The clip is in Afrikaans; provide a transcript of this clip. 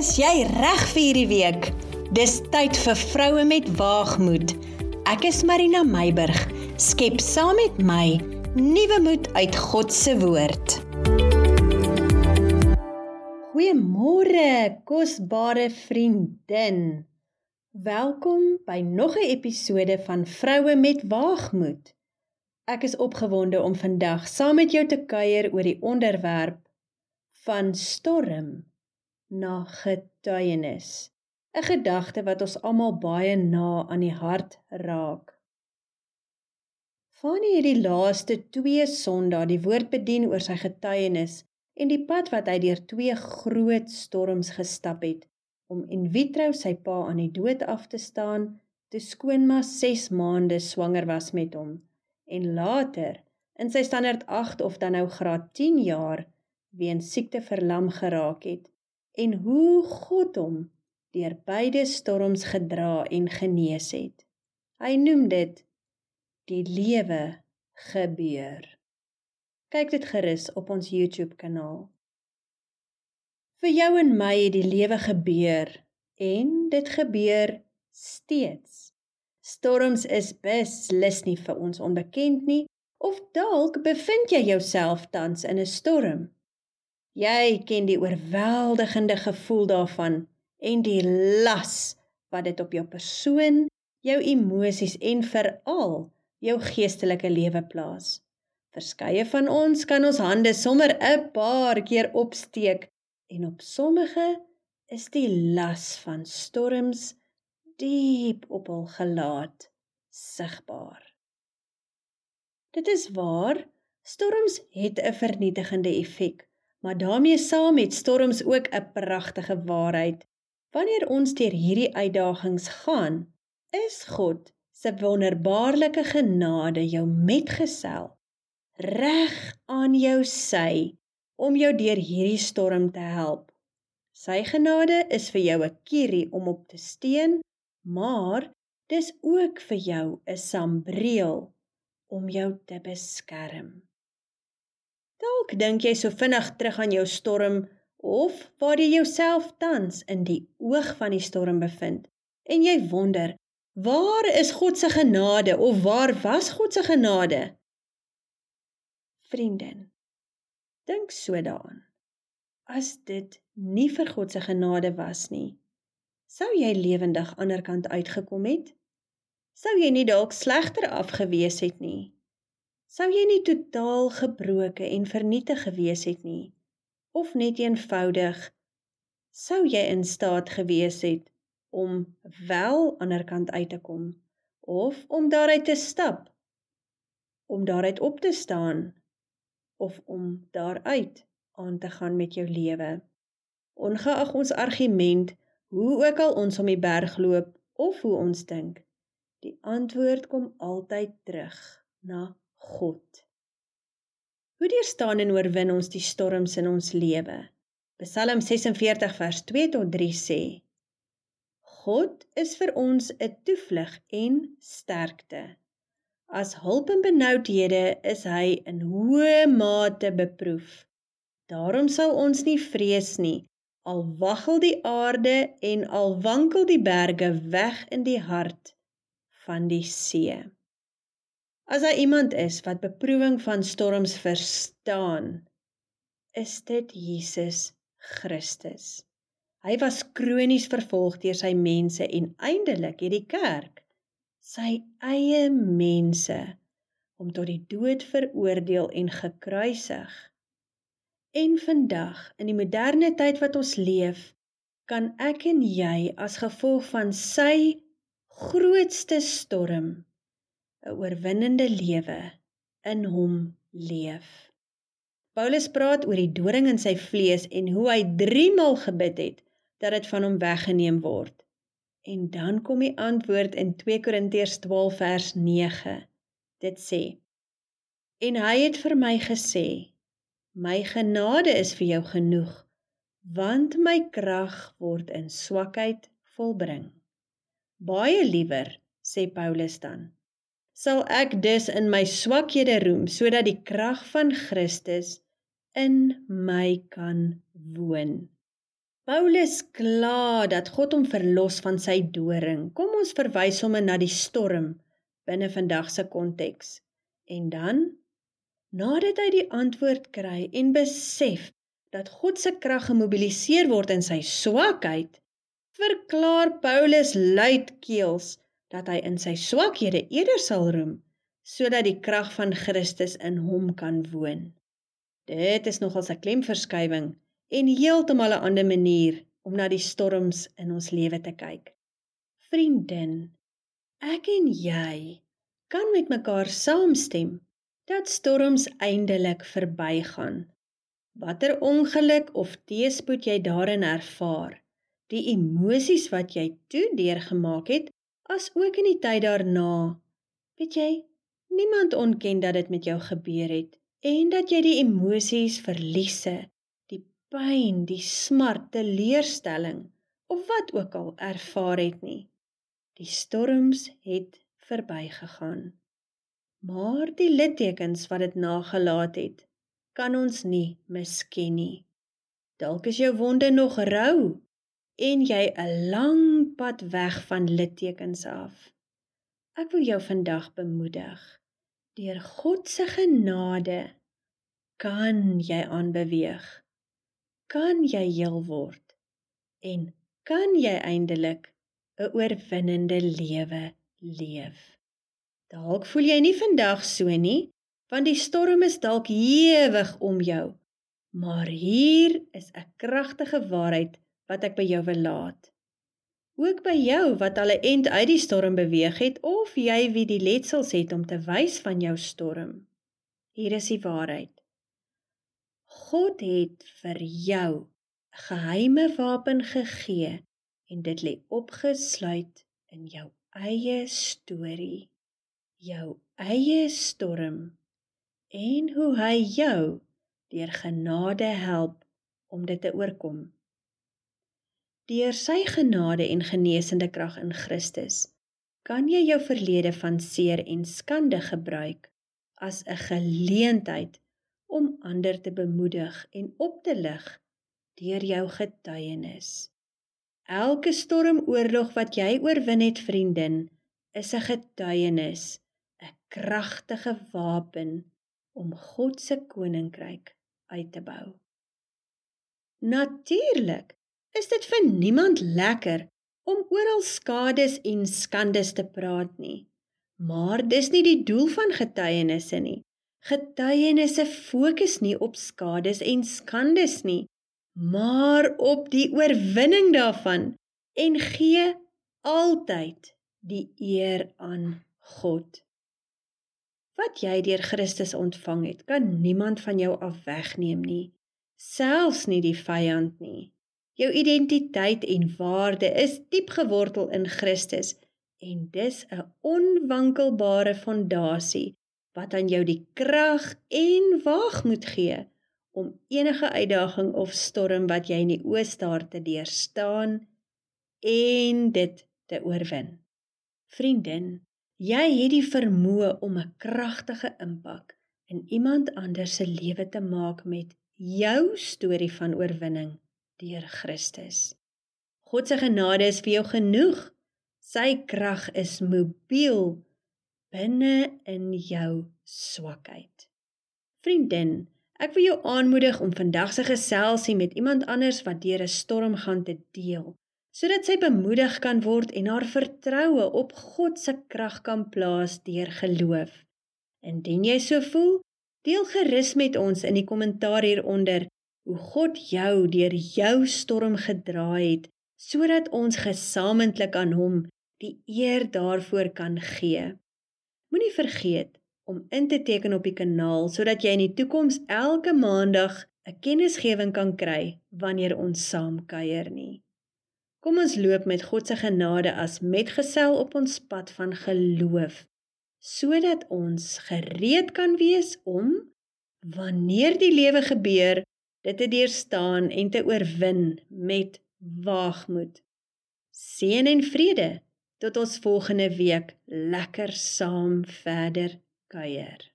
Is jy reg vir hierdie week? Dis tyd vir vroue met waagmoed. Ek is Marina Meiburg. Skep saam met my nuwe moed uit God se woord. Goeiemôre, kosbare vriendin. Welkom by nog 'n episode van Vroue met Waagmoed. Ek is opgewonde om vandag saam met jou te kuier oor die onderwerp van storm na getuienis. 'n Gedagte wat ons almal baie na aan die hart raak. Fanie het die laaste 2 Sondae die woord bedien oor sy getuienis en die pad wat hy deur twee groot storms gestap het om in vitro sy pa aan die dood af te staan toe skoonma 6 maande swanger was met hom en later in sy standaard 8 of dan nou graad 10 jaar weens siekte verlam geraak het en hoe God hom deur beide storms gedra en genees het. Hy noem dit die lewe gebeur. Kyk dit gerus op ons YouTube kanaal. Vir jou en my het die lewe gebeur en dit gebeur steeds. Storms is beslis nie vir ons onbekend nie of dalk bevind jy jouself tans in 'n storm. Jy ken die oorweldigende gevoel daarvan en die las wat dit op jou persoon, jou emosies en veral jou geestelike lewe plaas. Verskeie van ons kan ons hande sommer 'n paar keer opsteek en op sommige is die las van storms diep op hul gelaat sigbaar. Dit is waar, storms het 'n vernietigende effek maar daarmee saam met storms ook 'n pragtige waarheid. Wanneer ons deur hierdie uitdagings gaan, is God se wonderbaarlike genade jou metgesel reg aan jou sy om jou deur hierdie storm te help. Sy genade is vir jou 'n kierie om op te steun, maar dis ook vir jou 'n sambreel om jou te beskerm. Dalk dink jy so vinnig terug aan jou storm of waar jy jouself tans in die oog van die storm bevind en jy wonder, waar is God se genade of waar was God se genade? Vriendin, dink so daaraan. As dit nie vir God se genade was nie, sou jy lewendig aanderkant uitgekom het? Sou jy nie dalk slegter afgewees het nie? Sou jy nie totaal gebroke en vernietig gewees het nie of net eenvoudig sou jy in staat gewees het om wel aanderkant uit te kom of om daaruit te stap om daaruit op te staan of om daaruit aan te gaan met jou lewe? Ongeag ons argument hoe ook al ons om die berg loop of hoe ons dink die antwoord kom altyd terug na God. Hoe deurstaan en oorwin ons die storms in ons lewe? Psalm 46 vers 2 tot 3 sê: God is vir ons 'n toevlug en sterkte. As hulp in benoudhede is hy in hoë mate beproef. Daarom sal ons nie vrees nie, al waggel die aarde en al wankel die berge weg in die hart van die see. As daar iemand is wat beproewing van storms verstaan, is dit Jesus Christus. Hy was kronies vervolg deur sy mense en eindelik het die kerk sy eie mense om tot die dood veroordeel en gekruisig. En vandag, in die moderne tyd wat ons leef, kan ek en jy as gevolg van sy grootste storm 'n oorwinnende lewe in hom leef. Paulus praat oor die doring in sy vlees en hoe hy 3 maal gebid het dat dit van hom weggeneem word. En dan kom die antwoord in 2 Korintiërs 12 vers 9. Dit sê: En hy het vir my gesê: My genade is vir jou genoeg, want my krag word in swakheid volbring. Baie liewer, sê Paulus dan, sal ek dus in my swakhede roem sodat die krag van Christus in my kan woon. Paulus kla dat God hom verlos van sy doring. Kom ons verwys hom na die storm binne vandag se konteks. En dan nadat hy die antwoord kry en besef dat God se krag gemobiliseer word in sy swakheid, verklaar Paulus luidkeels dat hy in sy swakhede eerder sal roem sodat die krag van Christus in hom kan woon. Dit is nogal 'n klemverskywing en heeltemal 'n ander manier om na die storms in ons lewe te kyk. Vriendin, ek en jy kan met mekaar saamstem dat storms eindelik verbygaan. Watter ongeluk of teëspoed jy daarin ervaar, die emosies wat jy toe deurgemaak het, as ook in die tyd daarna, weet jy, niemand ontken dat dit met jou gebeur het en dat jy die emosies, verliese, pyn, die smart, teleurstelling of wat ook al ervaar het nie. Die storms het verbygegaan. Maar die littekens wat dit nagelaat het, kan ons nie misken nie. Dalk is jou wonde nog rou en jy 'n lang pad weg van littekens af. Ek wil jou vandag bemoedig. Deur God se genade kan jy aanbeweeg kan jy heel word en kan jy eindelik 'n oorwinnende lewe leef. Dalk voel jy nie vandag so nie, want die storm is dalk ewig om jou. Maar hier is 'n kragtige waarheid wat ek by jou wil laat. Ook by jou wat al 'n end uit die storm beweeg het of jy wie die letsels het om te wys van jou storm. Hier is die waarheid. God het vir jou 'n geheime wapen gegee en dit lê opgesluit in jou eie storie, jou eie storm en hoe hy jou deur genade help om dit te oorkom. Deur sy genade en genesende krag in Christus kan jy jou verlede van seer en skande gebruik as 'n geleentheid om ander te bemoedig en op te lig deur jou getuienis. Elke stormoorlog wat jy oorwin het, vriendin, is 'n getuienis, 'n kragtige wapen om God se koninkryk uit te bou. Natuurlik is dit vir niemand lekker om oral skades en skandes te praat nie. Maar dis nie die doel van getuienisse nie. Getuienisse fokus nie op skades en skandes nie, maar op die oorwinning daarvan en gee altyd die eer aan God. Wat jy deur Christus ontvang het, kan niemand van jou af wegneem nie, selfs nie die vyand nie. Jou identiteit en waarde is diep gewortel in Christus en dis 'n onwankelbare fondasie wat aan jou die krag en waagmoed gee om enige uitdaging of storm wat jy in die oë staar te deurstaan en dit te oorwin. Vriendin, jy het die vermoë om 'n kragtige impak in iemand anders se lewe te maak met jou storie van oorwinning deur Christus. God se genade is vir jou genoeg. Sy krag is mobiel binne in jou swakheid. Vriendin, ek wil jou aanmoedig om vandag se geselsie met iemand anders wat deur 'n storm gaan te deel, sodat sy bemoedig kan word en haar vertroue op God se krag kan plaas deur geloof. Indien jy so voel, deel gerus met ons in die kommentaar hieronder hoe God jou deur jou storm gedra het sodat ons gesamentlik aan hom die eer daarvoor kan gee. Moenie vergeet om in te teken op die kanaal sodat jy in die toekoms elke maandag 'n kennisgewing kan kry wanneer ons saam kuier nie. Kom ons loop met God se genade as metgesel op ons pad van geloof sodat ons gereed kan wees om wanneer die lewe gebeur dit te deurstaan en te oorwin met waagmoed. Seën en vrede tot ons volgende week lekker saam verder kuier.